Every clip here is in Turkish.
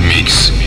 Mix.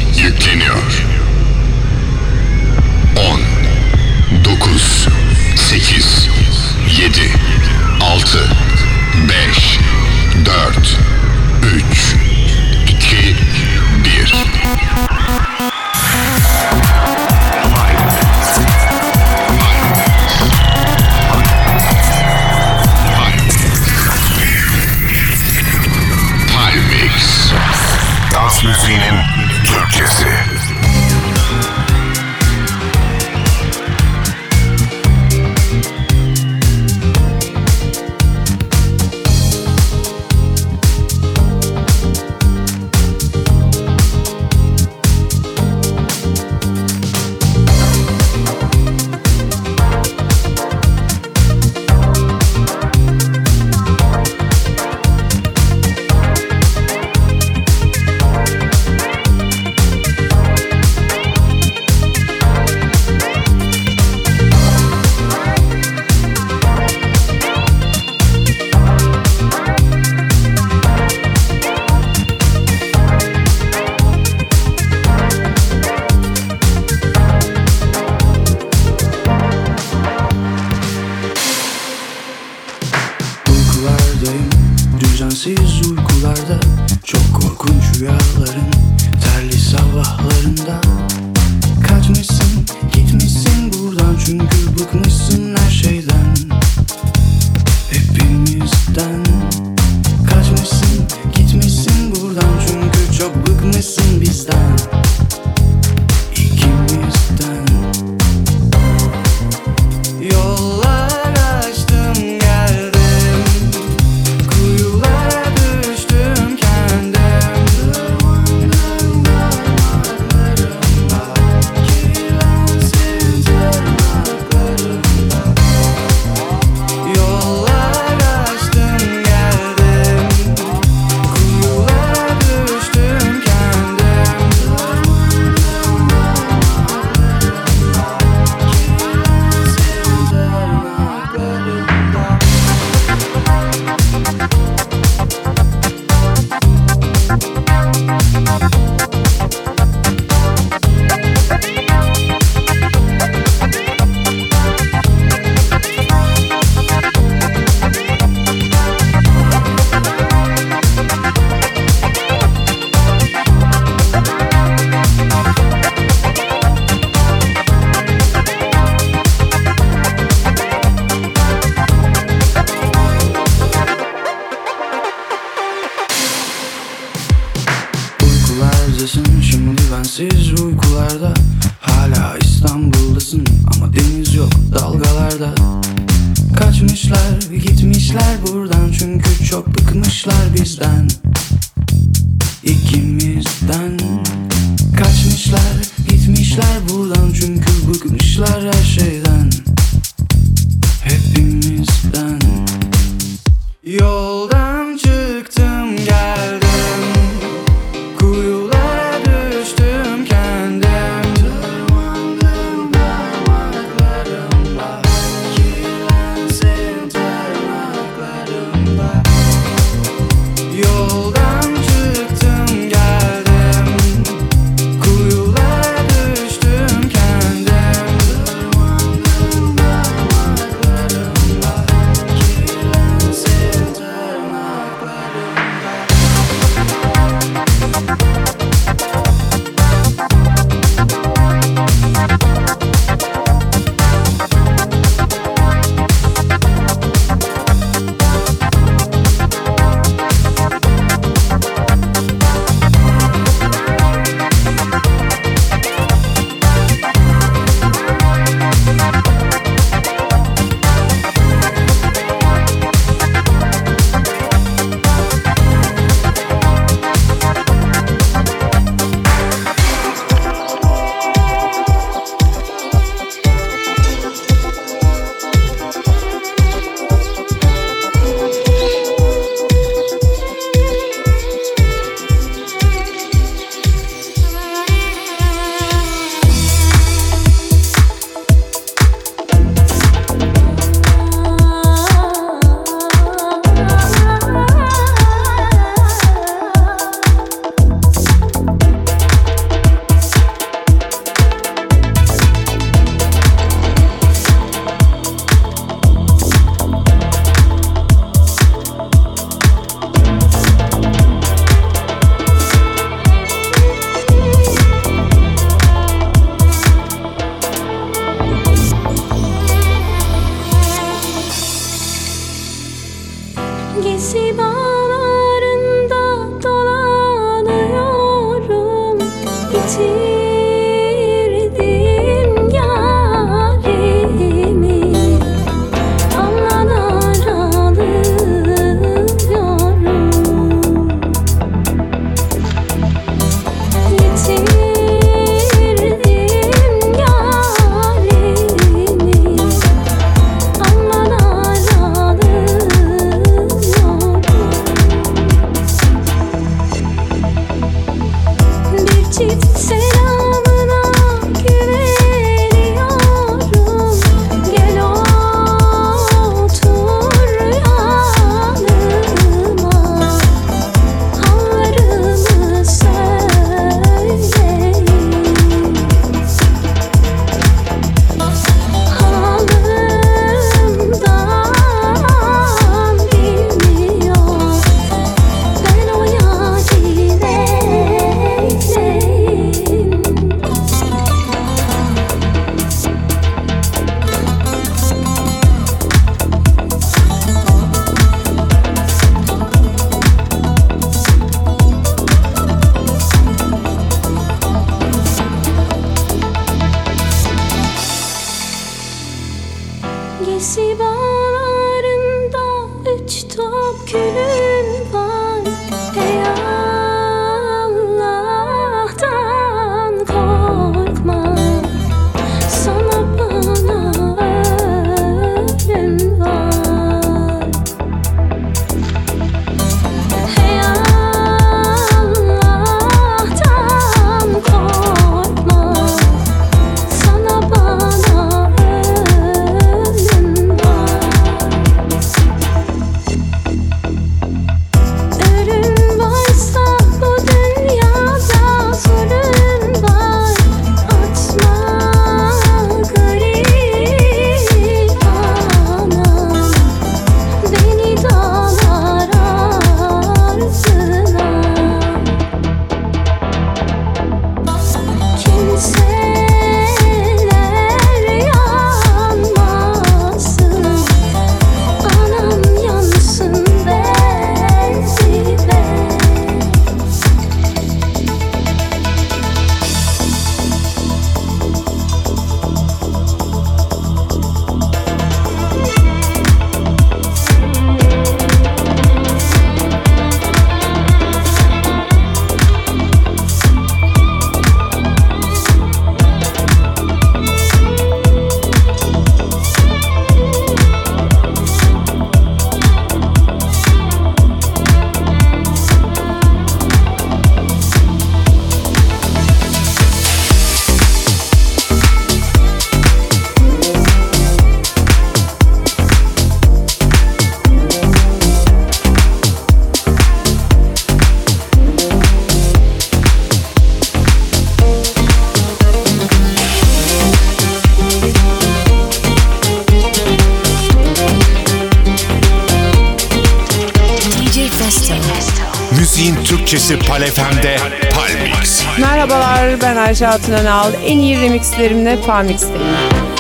Önal. En iyi remixlerimle Palmix'teyim.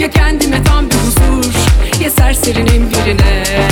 Ya kendime tam bir huzur. Ya serserinin birine.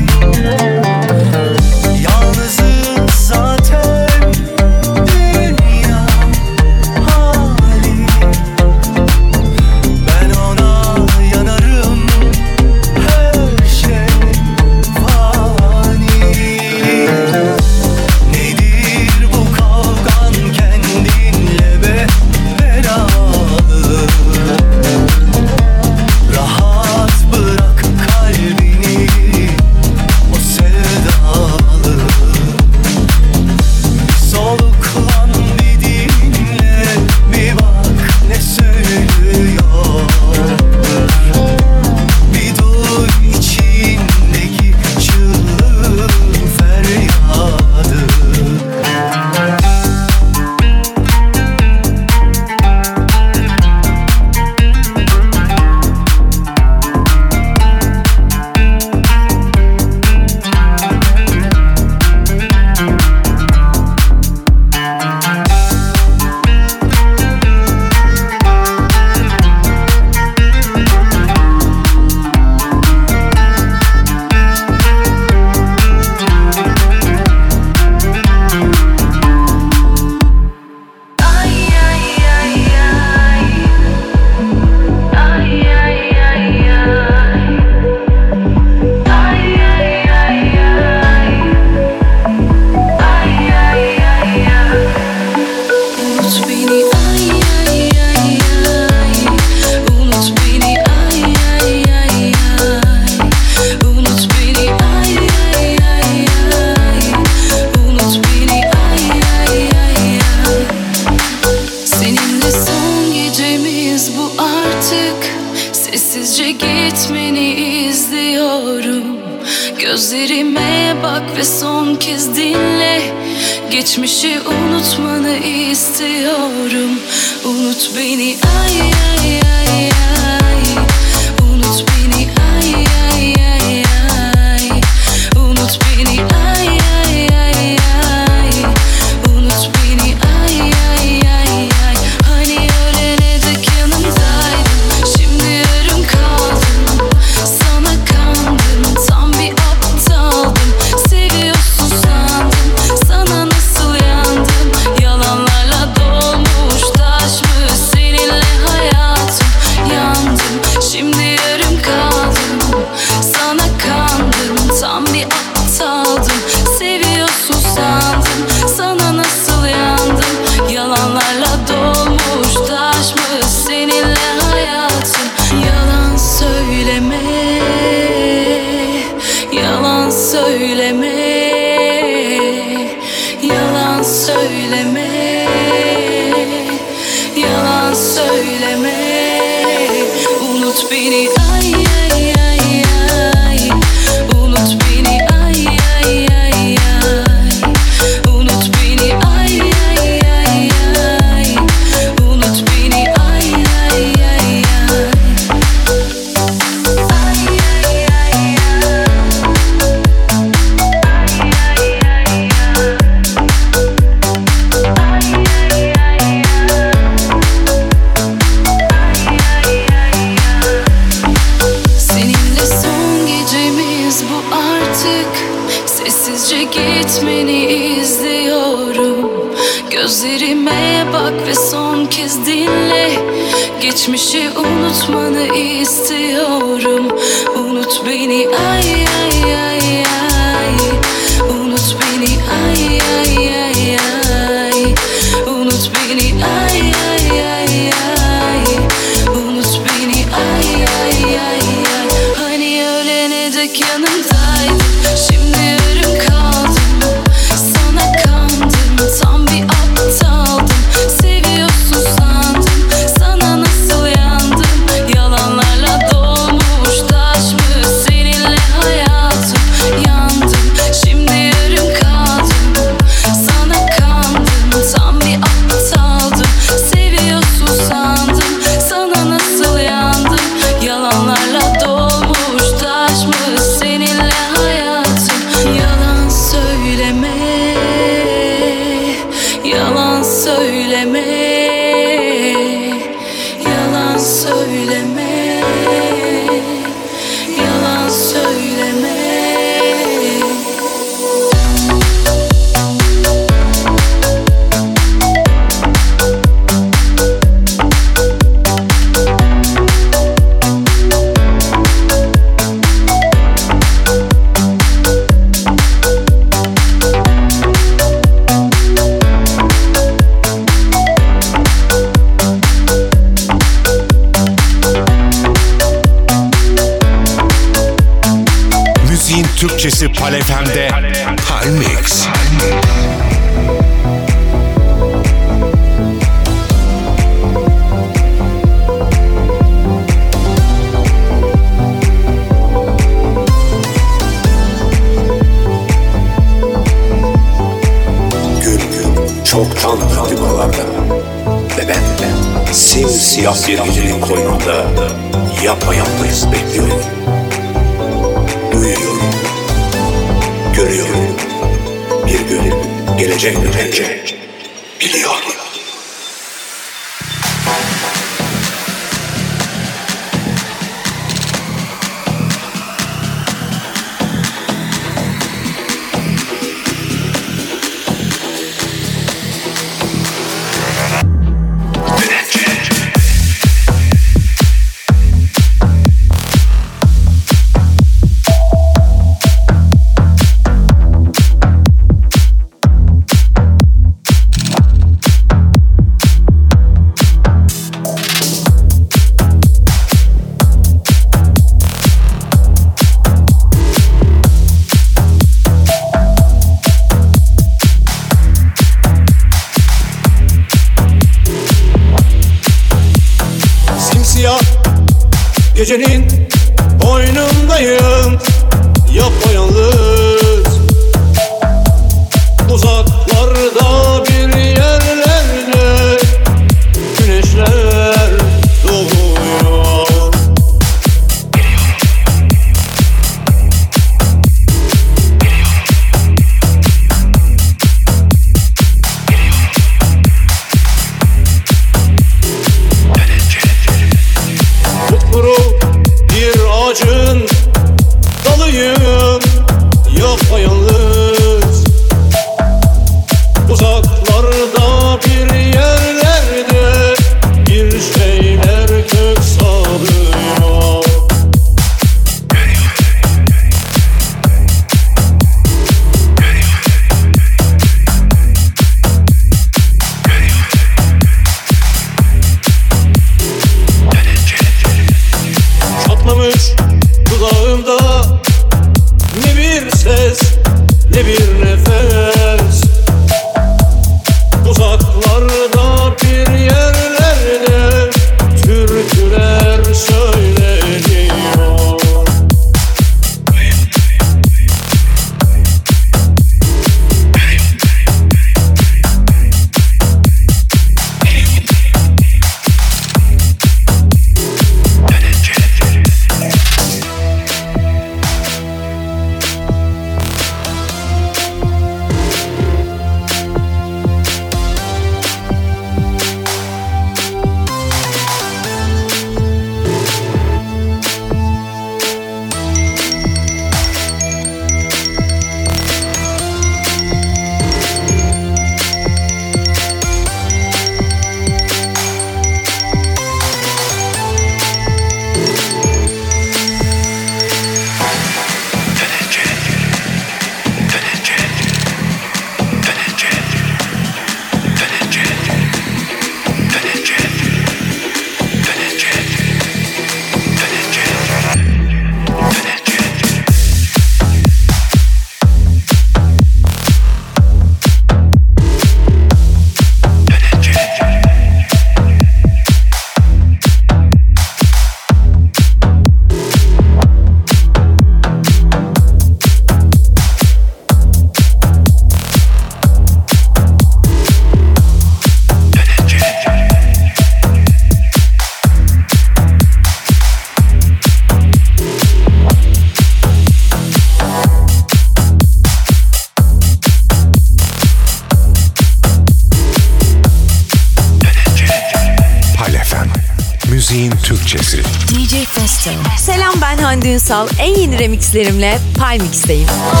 Yeni remixlerimle Palmix'teyim. Al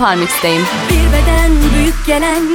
Parmix'teyim. Bir beden büyük gelen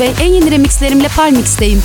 Özbey. En yeni remixlerimle Palmix'teyim.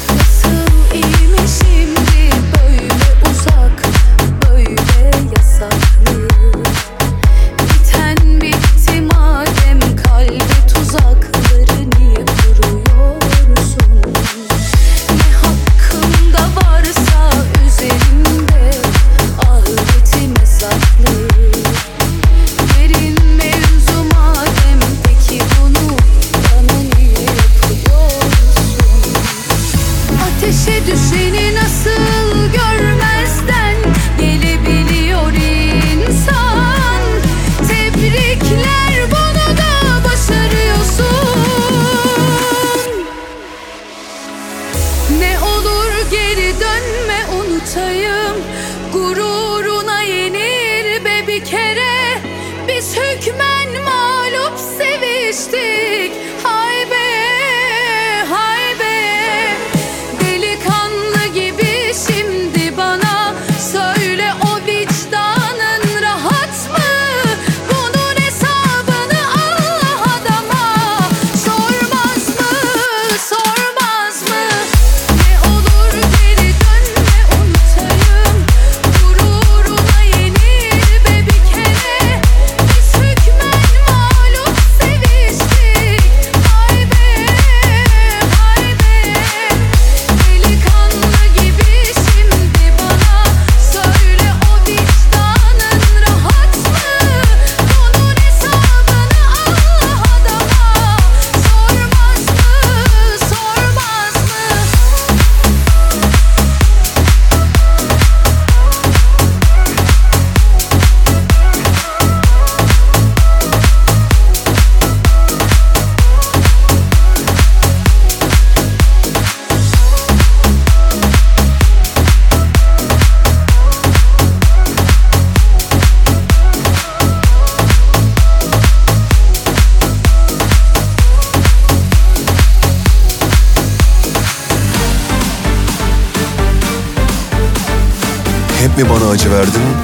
Acı verdin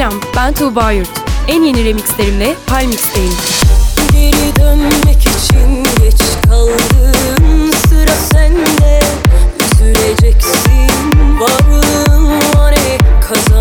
Selam, ben Tuğba Yurt. En yeni remixlerimle Palmix'teyim. Geri dönmek için geç kaldın sıra sende Üzüleceksin varlığın var kazan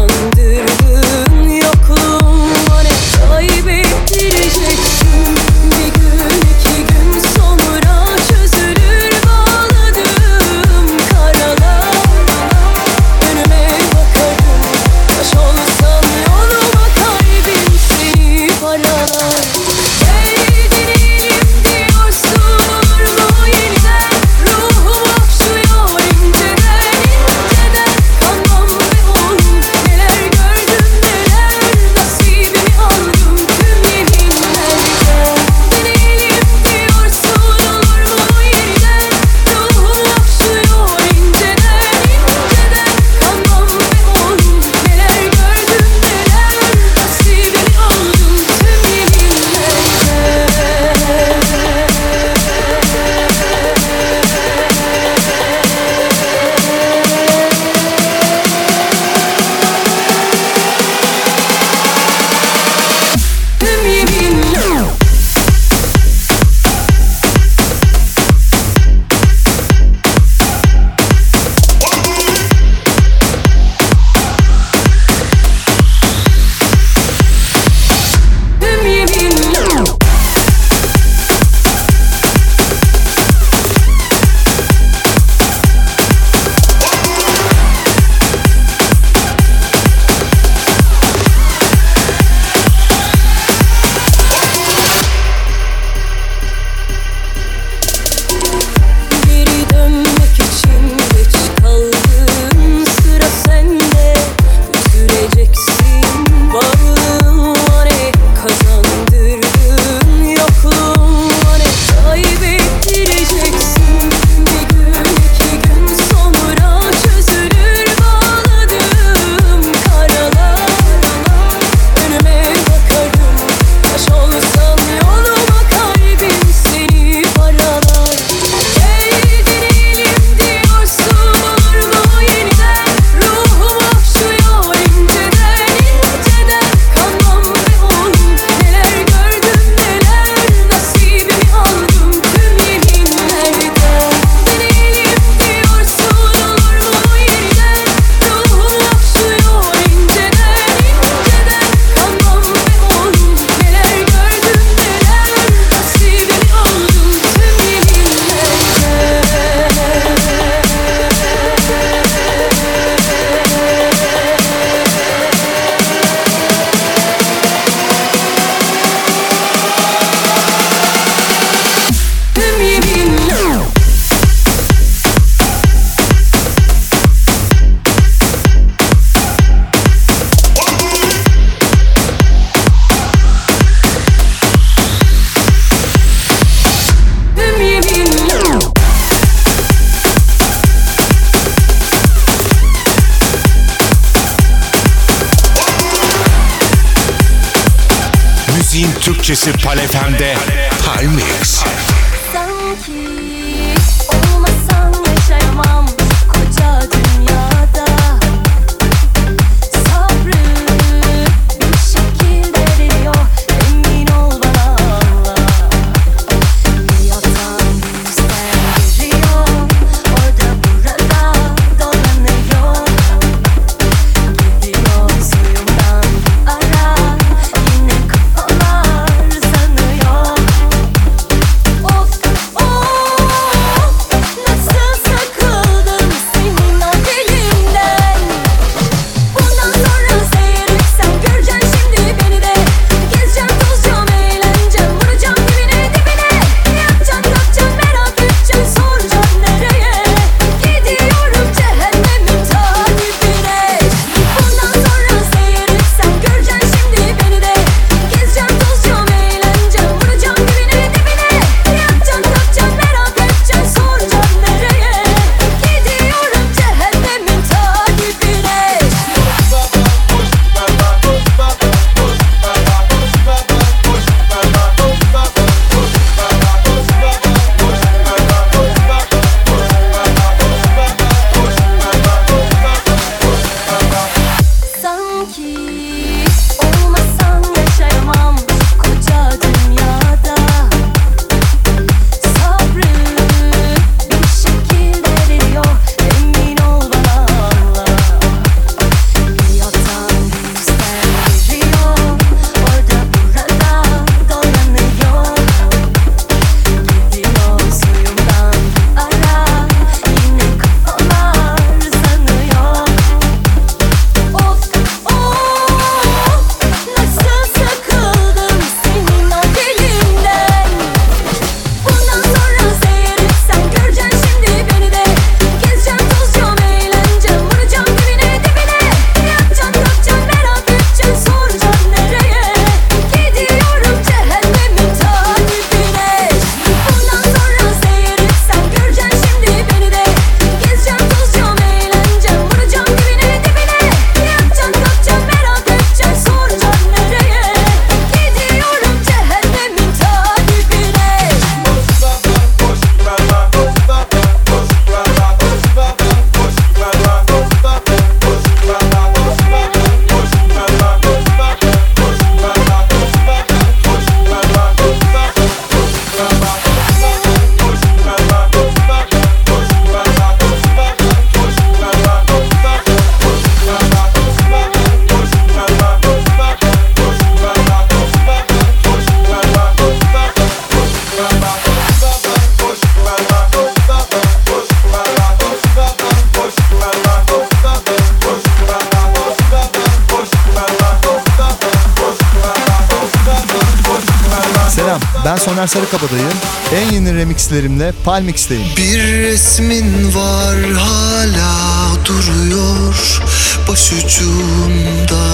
Sarı Sarıkabadayım. En yeni remixlerimle Palmix'teyim. Bir resmin var hala duruyor başucumda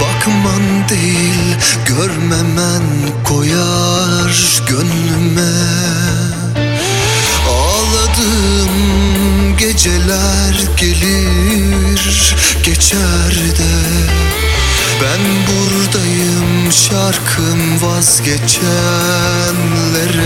Bakman değil görmemen koyar gönlüme Ağladığım geceler gelir geçer de ben buradayım şarkım vazgeçenlere.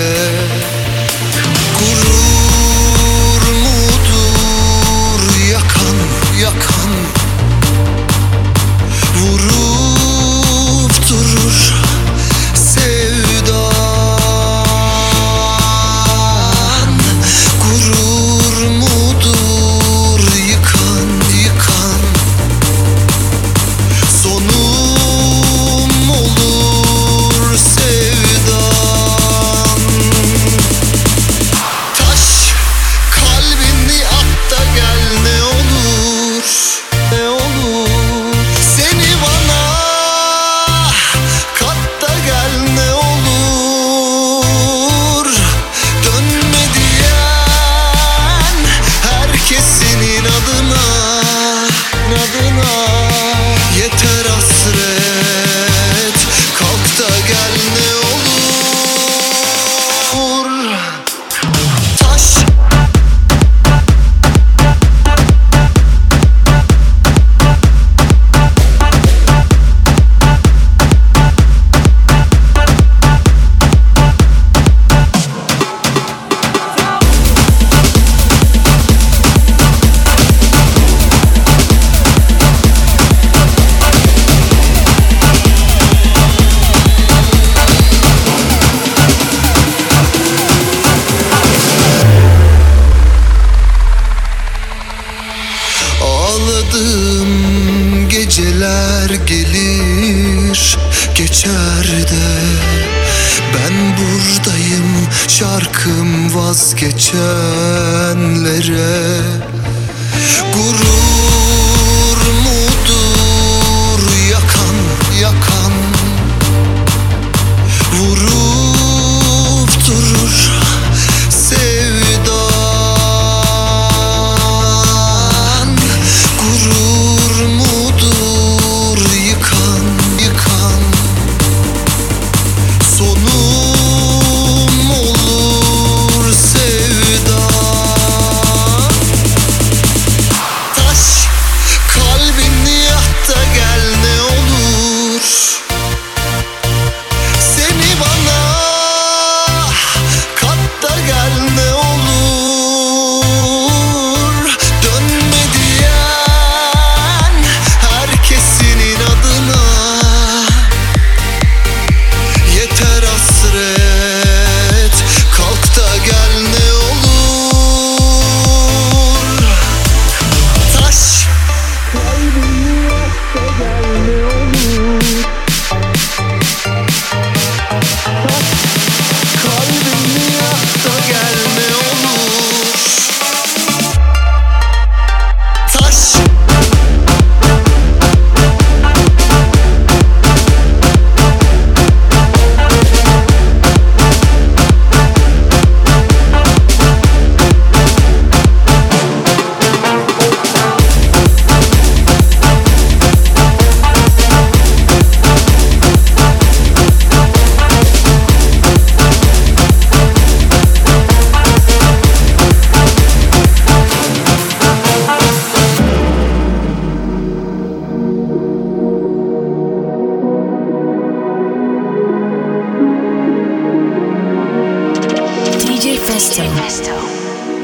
Festo.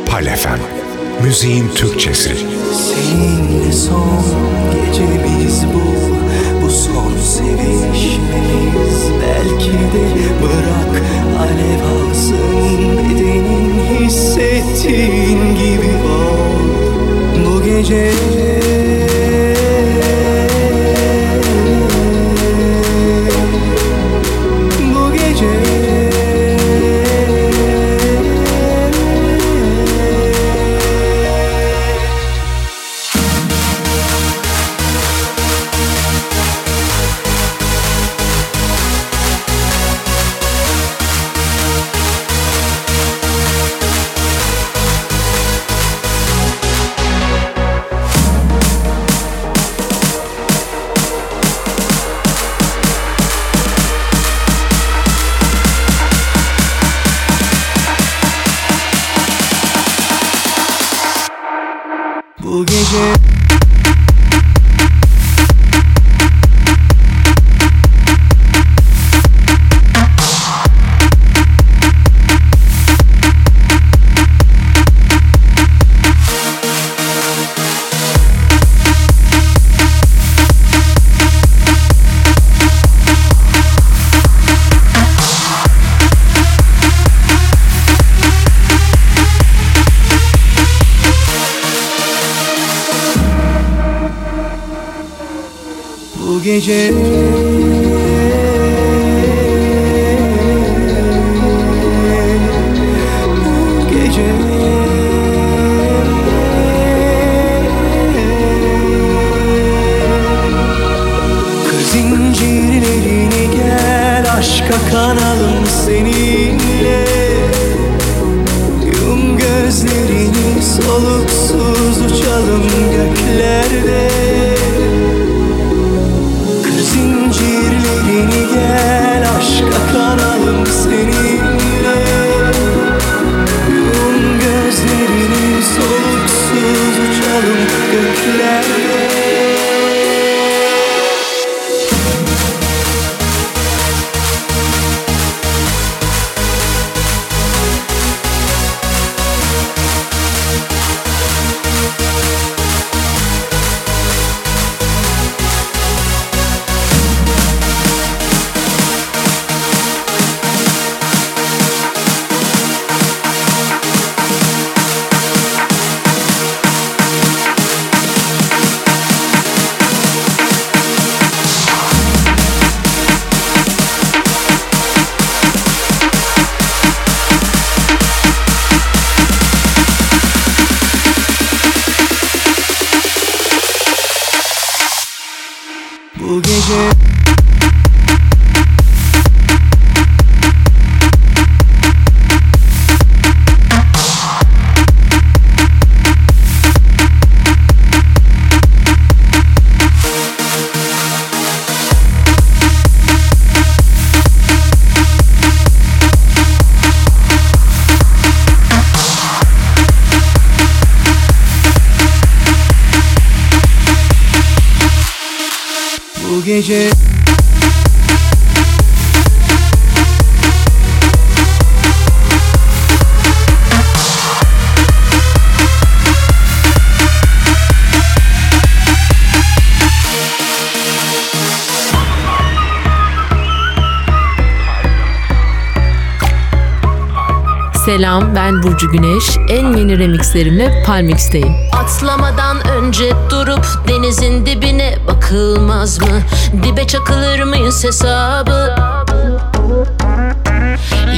Palefem. Müziğin Türkçesi. Seninle son gecemiz bu. Bu son sevişmemiz belki de bırak alev alsın bedenin hissettiğin gibi ol. Bu gece Selam ben Burcu Güneş. En yeni remixlerimle Palmix'teyim. Atlamadan önce durup denizin dibine bakılmaz mı? Dibe çakılır mıyız hesabı?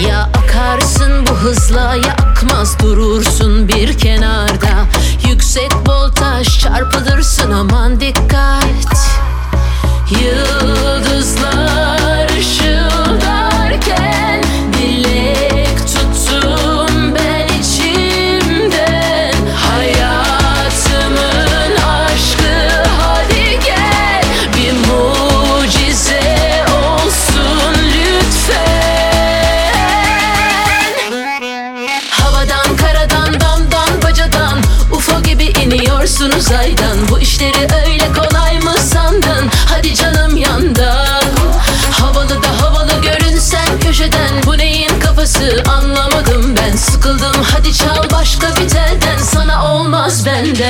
Ya akarsın bu hızla ya akmaz durursun bir kenarda Yüksek voltaj çarpılırsın aman dikkat Yıldızlar olmaz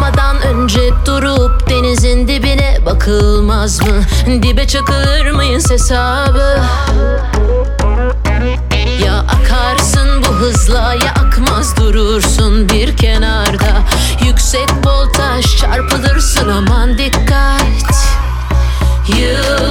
benden önce durup denizin dibine bakılmaz mı? Dibe çakılır mıyız hesabı? Yüksek voltaj çarpılırsın aman dikkat. You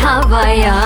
हवया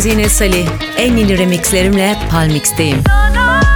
Zinet Salih. En yeni remixlerimle Palmix'teyim. Yalvarmıştım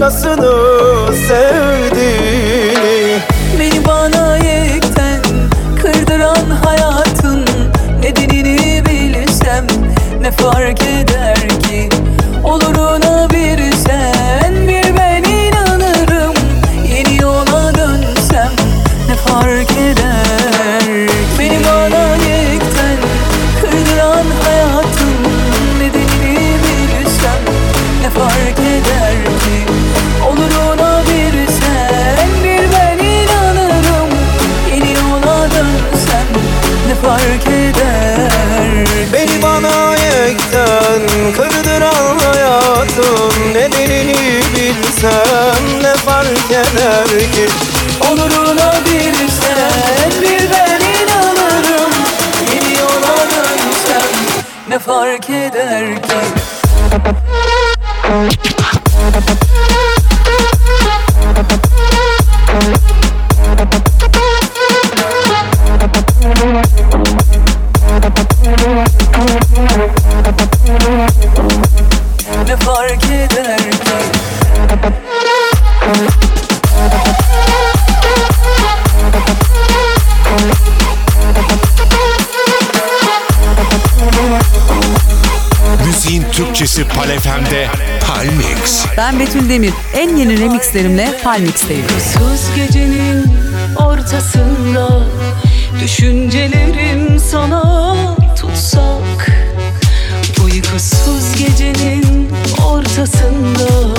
başkasını Betül Demir. En yeni remixlerimle Palmix'teyim. Sus gecenin ortasında Düşüncelerim sana tutsak Uykusuz gecenin ortasında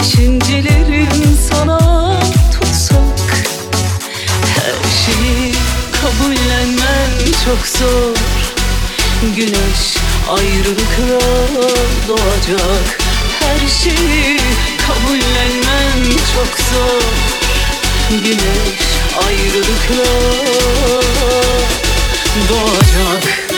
Düşüncelerim sana tutsak Her şeyi kabullenmem çok zor Güneş ayrılıkla doğacak her şeyi kabullenmem çok zor. Güneş ayrılıkla doğacak.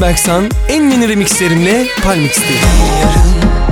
Berksan. En yeni remixlerimle Palmix'teyim. Derin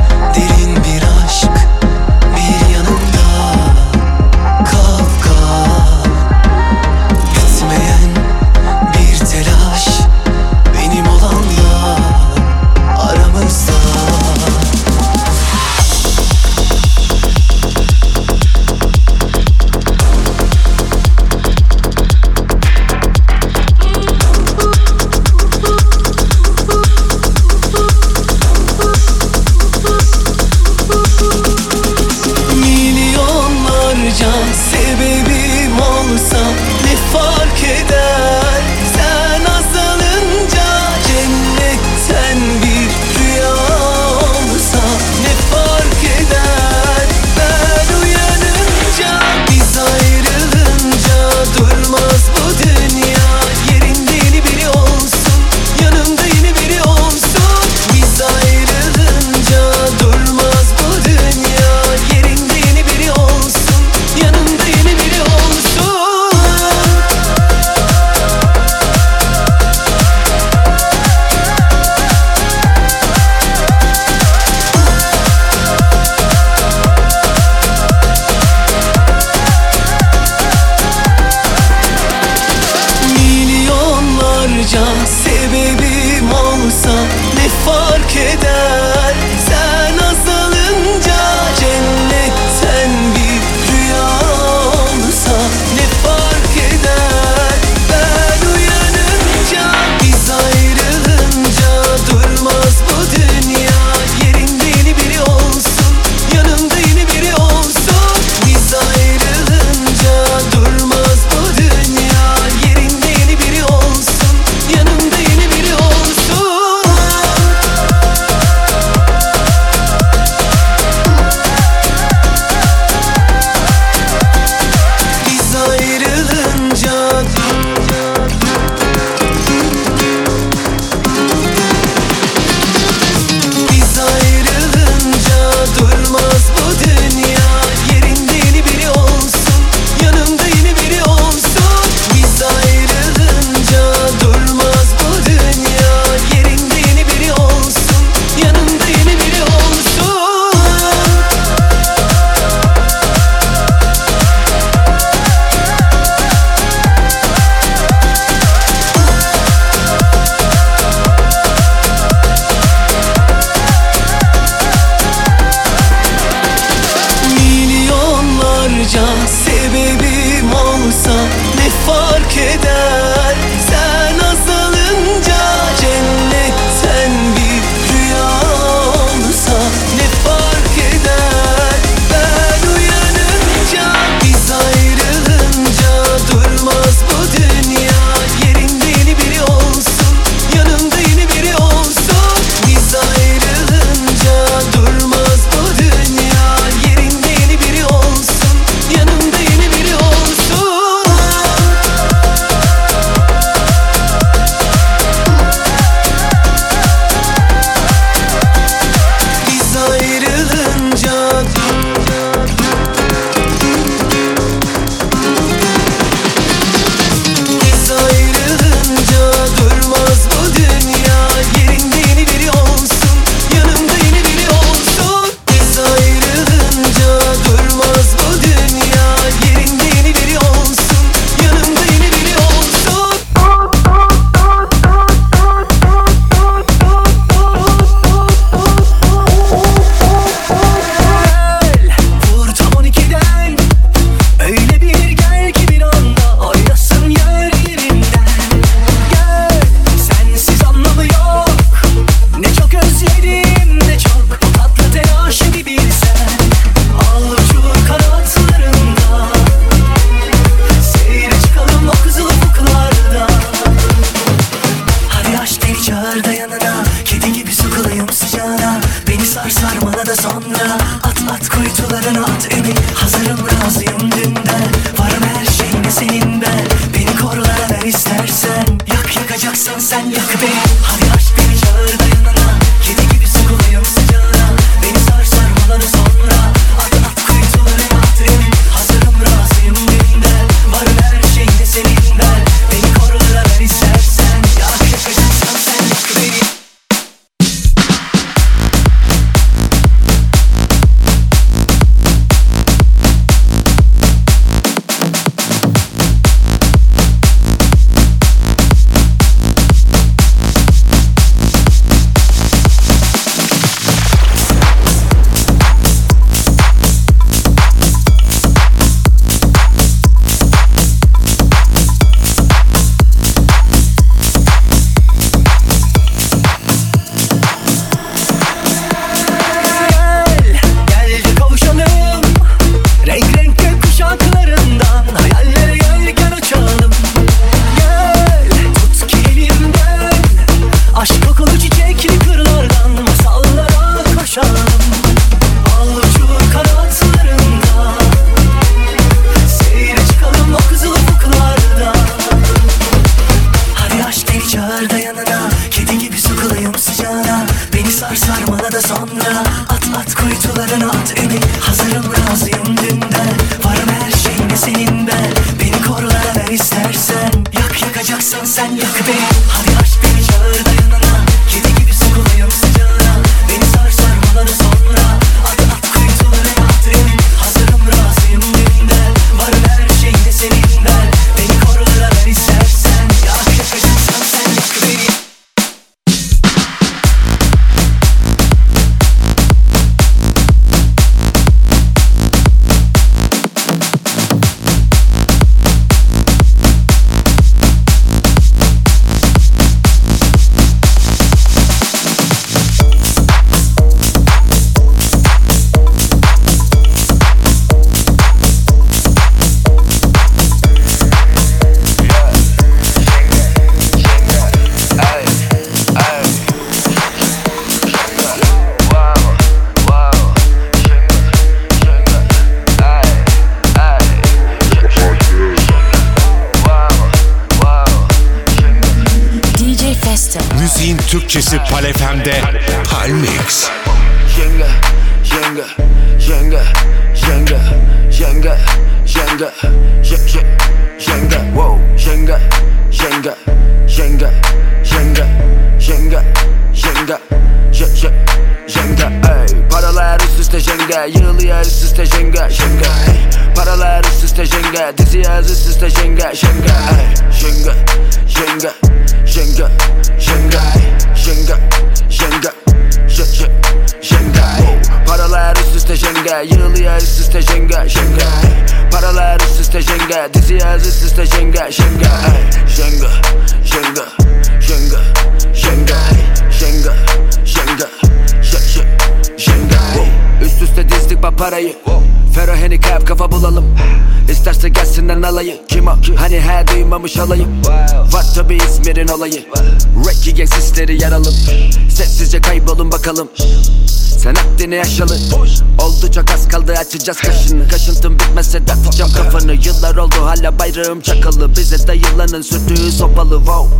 açacağız kaşını. Kaşıntım bitmese de atacağım kafanı. Yıllar oldu hala bayrağım çakalı. Bize dayılanın sürdüğü sopalı wow.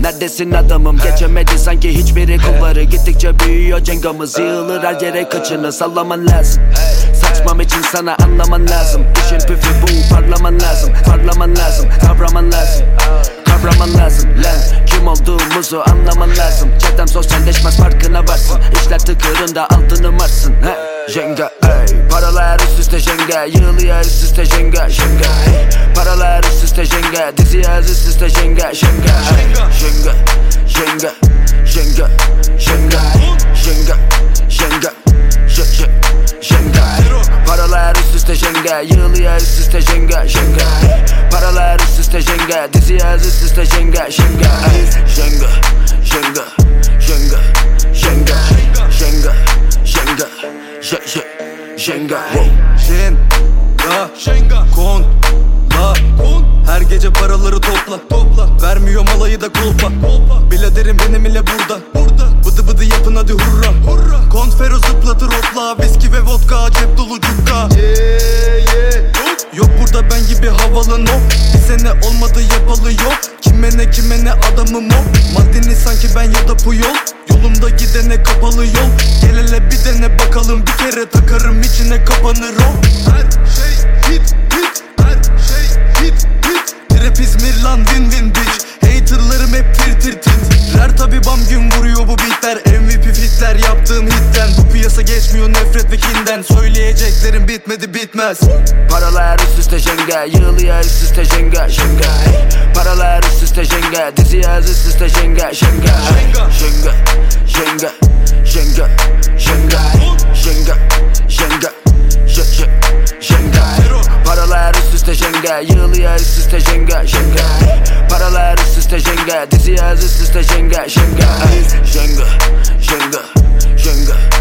Neredesin adamım? Geçemedi sanki hiçbiri kulları Gittikçe büyüyor cengamız. Yığılır her yere kaçını sallaman lazım. Saçmam için sana anlaman lazım. İşin püfü bu parlaman lazım. Parlaman lazım kavraman lazım. Kavraman lazım. Lan Kim olduğumuzu anlaman lazım. Çetem sosyalleşmez farkına varsın. İşler tıkırında altını marsın. He Jenga Paralar üst üste jenga Yığılıyor üst üste jenga jenga ey Paralar üst üste jenga Diziyor üst üste jenga jenga ey Jenga jenga jenga jenga jenga jenga je- je- jenga Paralar üst üste jenga Yığılıyor üst üste jenga jenga ey Paralar üst üste jenga Diziyor üst üste jenga jenga ey Jenga jenga jenga jenga jenga jenga je- je- jenga hey. Jenga Kon. La Her gece paraları topla. Topla. Vermiyor malayı da kulpa. Biladerim benim ile burada. Bıdı bıdı yapın hadi hurra. Konfero zıplatır hopla. Viski ve vodka cep dolu cukka Yok burada ben gibi havalı no. Bir sene olmadı yapalı yok. Kime ne kime ne adamım o. Maddeni sanki ben ya da Puyol. Yolumda gidene kapalı yol. Gel hele bir dene bakalım. Bir kere takarım içine kapanır o. Her şey hit hit. Her şey hit hit. Trap İzmir lan win win bitch Haterlarım hep tir tir tit Rer tabi bam gün vuruyor bu beatler MVP fitler yaptığım hitten. Bu piyasa geçmiyor nefret ve kinden. Söyleyeceklerim bitmedi bitmez. Paralar üst üste jenge Yığılıya üst üste jenge Jenge Paralar üst üste jenge Dizi yaz üst üste jenge Jenge Jenge Jenge Jenge Jenge Jenge Jenge Jenge Jenge Paralar üst üste jenga Yığılıyor üst üste jenga jenga Paralar üst üste jenga Dizi yaz üst üste jenga jenga Jenga jenga jenga jenga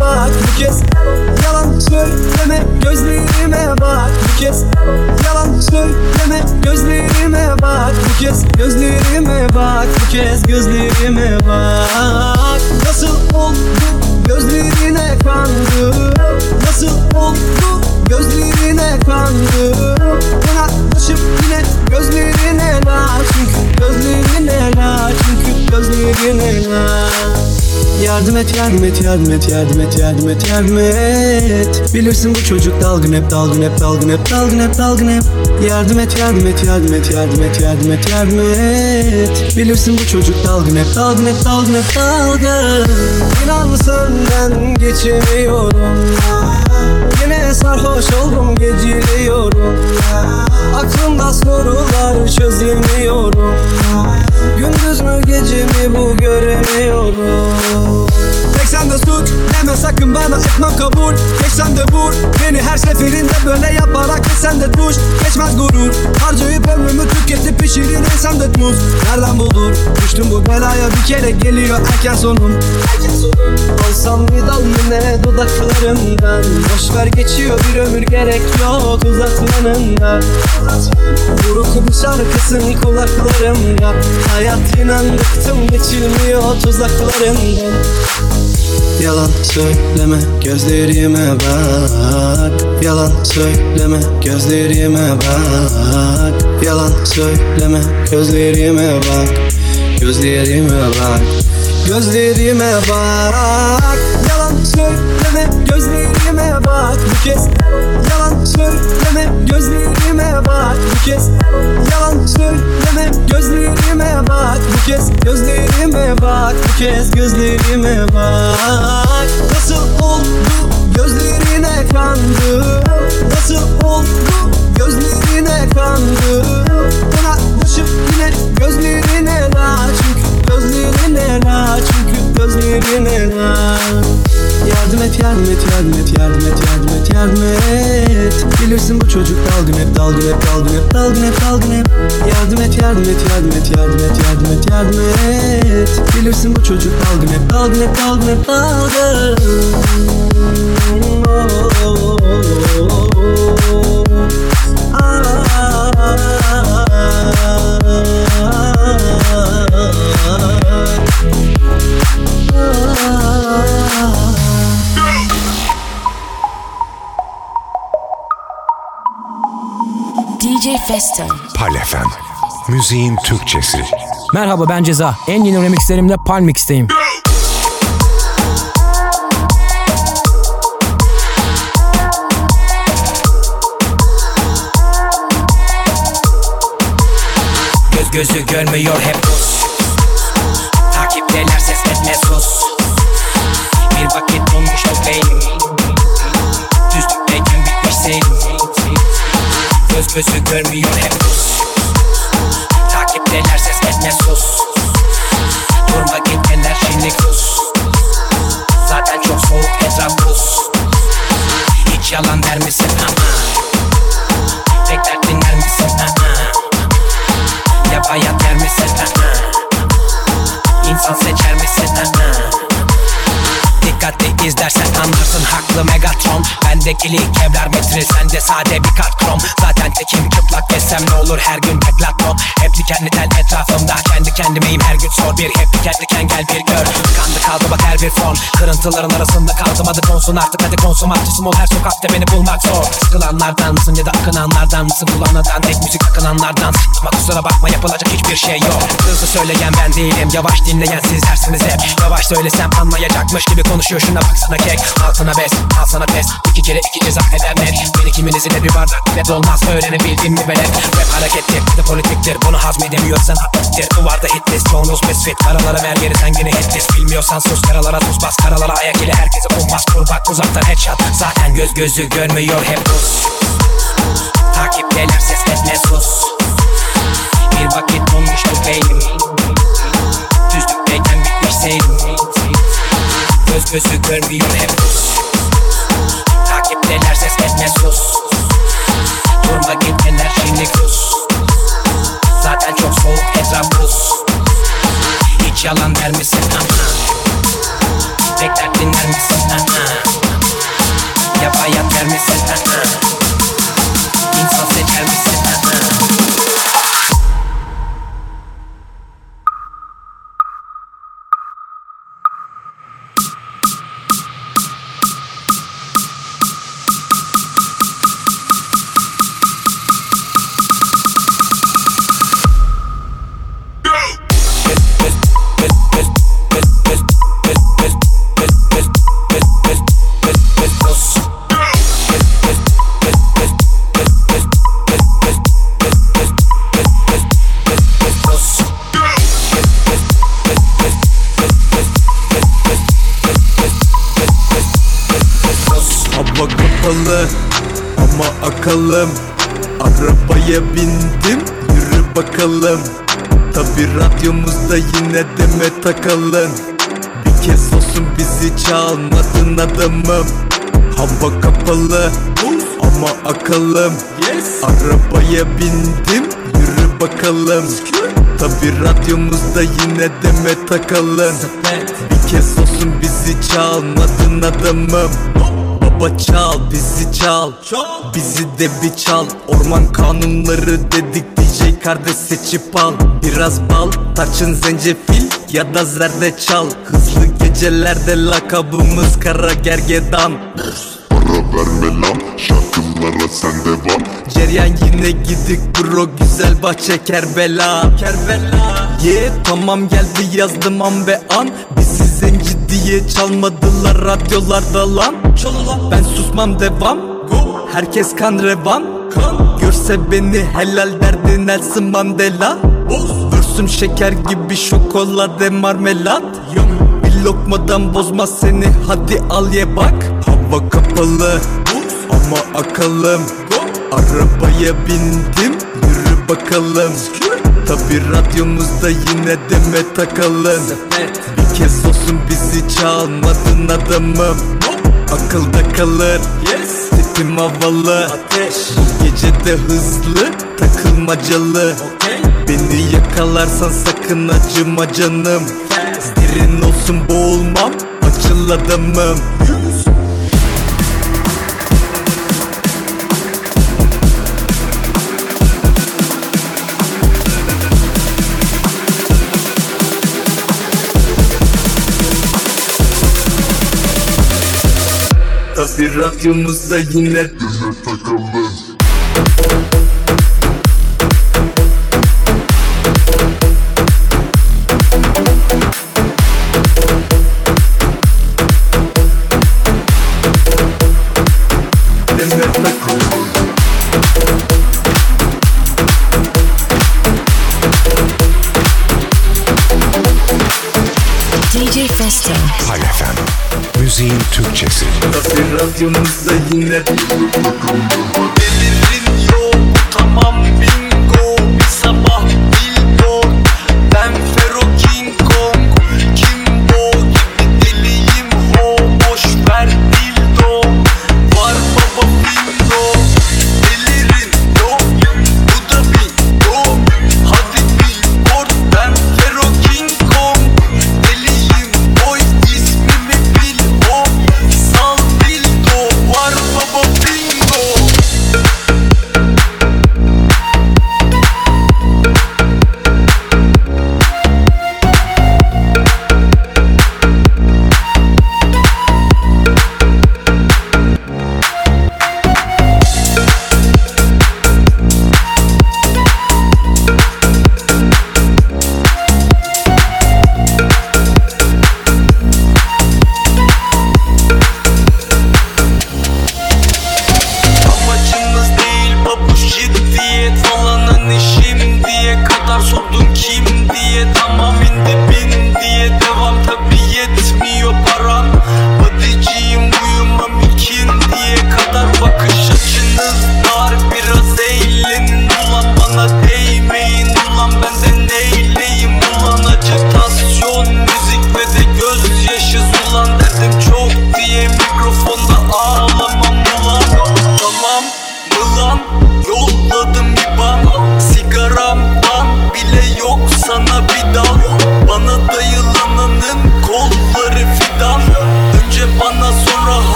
bak bu kez. Yalan söyleme gözlerime bak bu kez. Yalan söyleme gözlerime bak bu kez. Gözlerime bak bu kez gözlerime bak. Nasıl oldu gözlerine kandı? Nasıl oldu gözlerine kandı? Yaklaşıp yine gözlerine la Çünkü gözlerine la Çünkü gözlerine la Yardım et yardım et yardım et yardım et yardım et yardım et Bilirsin bu çocuk dalgın hep dalgın hep dalgın hep dalgın hep dalgın hep Yardım et yardım et yardım et yardım et yardım et yardım et Bilirsin bu çocuk dalgın hep dalgın hep dalgın hep dalgın İnan senden geçemiyorum Yine sarhoş oldum geciliyorum. Aklımda sorular çözemiyorum. Gündüz mü gece mi bu göremiyorum Tek sende suç deme sakın bana etmem kabul. Geç sen de vur. Beni her seferinde böyle yaparak sen de tuş. Geçmez gurur. Harcayıp ömrümü tüketip pişirir insan da muz Nereden bulur? Düştüm bu belaya bir kere geliyor erken sonum Olsam bir dal yine dudaklarından Boş ver geçiyor bir ömür gerek yok uzatmanından Buruk bir şarkısın kulaklarımda. Hayat inan bıktım geçilmiyor tuzaklarından Yalan söyleme gözlerime bak. Yalan söyleme gözlerime bak. Yalan söyleme gözlerime bak. Gözlerime bak. Gözlerime bak. Yalan söyleme gözlerime bak. Bu kez Yalan söyleme gözlerime bak bu kez. Yalan söyleme gözlerime bak bu kez. Gözlerime bak bu kez gözlerime bak. Nasıl oldu gözlerine kandı? Nasıl oldu gözlerine dalgın hep dalgın hep dalgın hep dalgın hep Yardım et yardım et yardım et yardım et yardım et yardım et. Bilirsin bu çocuk dalgın hep dalgın hep dalgın hep dalgın. DJ Festo. Pal FM. Müziğin Türkçesi. Merhaba ben Ceza. En yeni remixlerimle Palmix'teyim. Göz gözü görmüyor hep Takipteler ses etme sus gözü görmüyor hep pus Takipteler ses etme sus. Durma git enerjini kus. Zaten çok soğuk etraf pus Hiç yalan der misin? Ama Tekrar dinler misin? Ama Yapaya der misin? Ama İnsan seçer misin? Ama Dikkatli izlersen anlarsın haklı megat lig kevlar metre sende sade bir kat krom. Zaten tekim çıplak gezsem ne olur her gün peklatmam Hep dikenli tel etrafımda kendi kendimeyim her gün. Sor bir Hep diken diken gel bir gör. Kandı kaldı bak her bir fon. Kırıntıların arasında kaldım adı konsun artık. Hadi konsumatçısım ol her sokakta beni bulmak zor. Sıkılanlardan mısın ya da akınanlardan mısın Kullanılan tek müzik akınanlardan. Ama kusura bakma yapılacak hiçbir şey yok. Hızlı söyleyen ben değilim yavaş dinleyen sizlersiniz hep. Yavaş söylesem anlayacakmış gibi konuşuyor. Şuna baksana kek Altına bes al sana test. İki kere iki ceza ederler Beni kiminizin de bir bardak bile dolmaz öğrenebildim mi velet Rap harekettir de politiktir. Bunu hazmedemiyorsan haklıktır Duvarda hit list çoğunuz misfit Karalara ver geri sen gene hit list. Bilmiyorsan sus karalara tuz bas. Karalara ayak ile herkese ummaz Kur bak uzaktan headshot. Zaten göz gözü görmüyor hep buz Takipteler ses etme sus. Bir vakit donmuştu beynim. Düzlükteyken bitmiş seyrim. Göz gözü görmüyor hep buz Takipteler ses etme sus Durma git enerjini kus Zaten çok soğuk etraf buz Hiç yalan der misin? Aha. Bekler dinler misin? Aha. Yap hayat der misin? Aha. İnsan seçer misin? Akalım. Arabaya bindim. Yürü bakalım. Tabi radyomuzda yine deme takalım. Bir kez olsun bizi çalmadın adamım. Hava kapalı. Ama akalım. Arabaya bindim. Yürü bakalım. Tabi radyomuzda yine deme takalım. Bir kez olsun bizi çalmadın adamım Baba çal bizi çal. Bizi de bir çal. Orman kanunları dedik DJ kardeş seçip al. Biraz bal tarçın zencefil ya da zerdeçal Hızlı gecelerde lakabımız kara gergedan. Para verme lan şarkılara sen devam. Ceryan yine gidik bro güzel bahçe Kerbela. Kerbela. Yeah tamam geldi yazdım an ve an diye çalmadılar radyolarda lan. Ben susmam devam. Herkes kan revan. Görse beni helal derdi Nelson Mandela. Vürsüm şeker gibi şokolade marmelat. Bir lokmadan bozmaz seni hadi al ye bak. Hava kapalı ama akalım. Arabaya bindim yürü bakalım. Tabi radyomuzda yine deme takalım kez olsun bizi çalmadın adamım Akılda kalır. Tipim havalı. Bu gece de hızlı takılmacalı. Beni yakalarsan sakın acıma canım. Derin olsun boğulmam açıl adamım Tabi radyomuzda yine deme takalım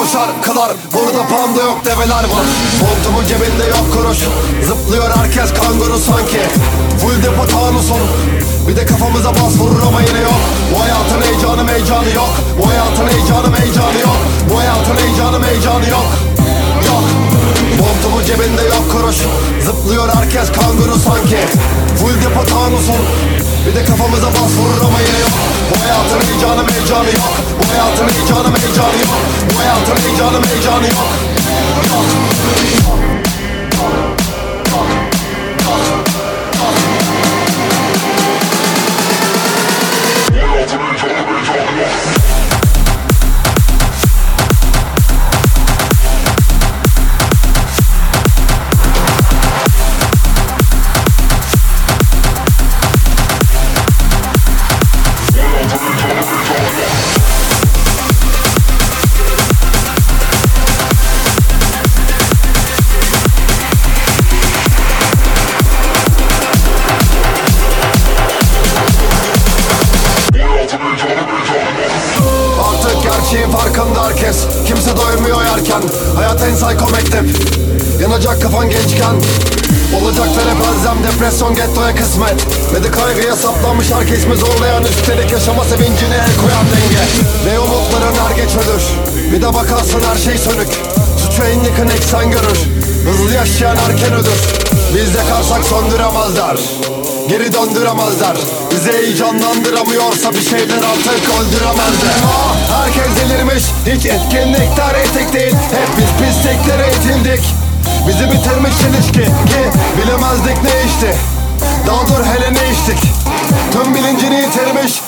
kalır o şarkılar. Burada panda yok develer var. Montumun cebinde yok kuruş. Zıplıyor herkes kanguru sanki. Full depo tanusun Bir de kafamıza bas vurur ama yine yok. Bu hayatın heyecanı meycanı yok. Bu hayatın heyecanı meycanı yok. Bu hayatın heyecanı meycanı yok. Yok. Montumun cebinde yok kuruş. Zıplıyor herkes kanguru sanki. Full depo tanusun Bir de kafamıza bas vurur ama yine yok. Bu hayatın heyecanı meycanı yok. Bu hayatın heyecanı meycanı yok. Bu hayatın heyecanı meycanı yok. Yok. Artık Kafan gençken. Olacaklara bazen depresyon gettoya kısmet. Ve de kaygıya saplanmış herkes mi zorlayan Üstelik yaşama sevincine el koyan denge. Ve umutların er geç ölür Bir de bakarsın her şey sönük. Suçu en yakın eksen görür. Hızlı yaşayan erken ölür Biz yakarsak söndüremezler. Geri döndüremezler. Bizi heyecanlandıramıyorsa bir şeyler artık öldüremezler. Ah, Herkes delirmiş. Hiç etkinlikler etik değil. Hep biz pisliklere itildik Bizi bitirmiş ilişki. Ki bilemezdik ne işti Daha dur hele ne içtik. Tüm bilincini yitirmiş.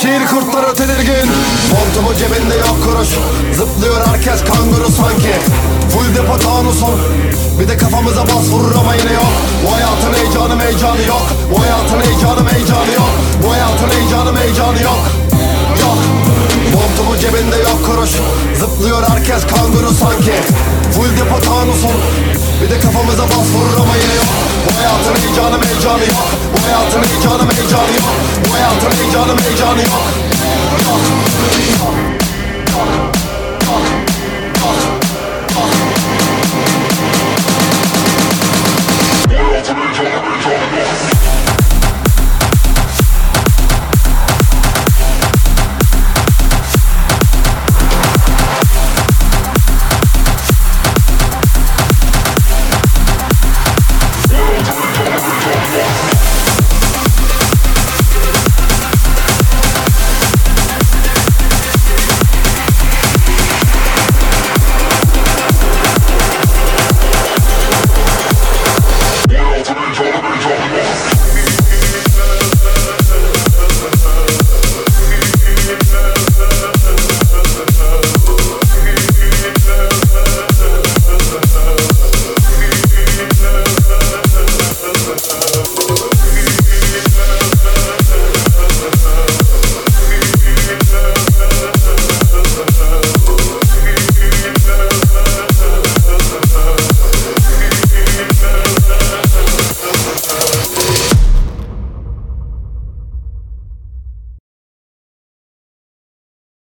Şiir kurtları tedirgin Montumu cebinde yok kuruş. Zıplıyor herkes kanguru sanki. Full depo tanusun Bir de kafamıza bas vurur ama yine yok. Bu hayatın heyecanı meycanı yok. Bu hayatın heyecanı meycanı yok. Bu hayatın heyecanı meycanı yok. Yok. Montumu cebinde yok kuruş. Zıplıyor herkes kanguru sanki. Full depo tanusun Bir de kafamıza bas vurur ama yine yok. Bu hayatın heyecanı meycanı yok. Bu hayatın heyecanı meycanı yok. Bu hayatın heyecanı meycanı yok Yok Yok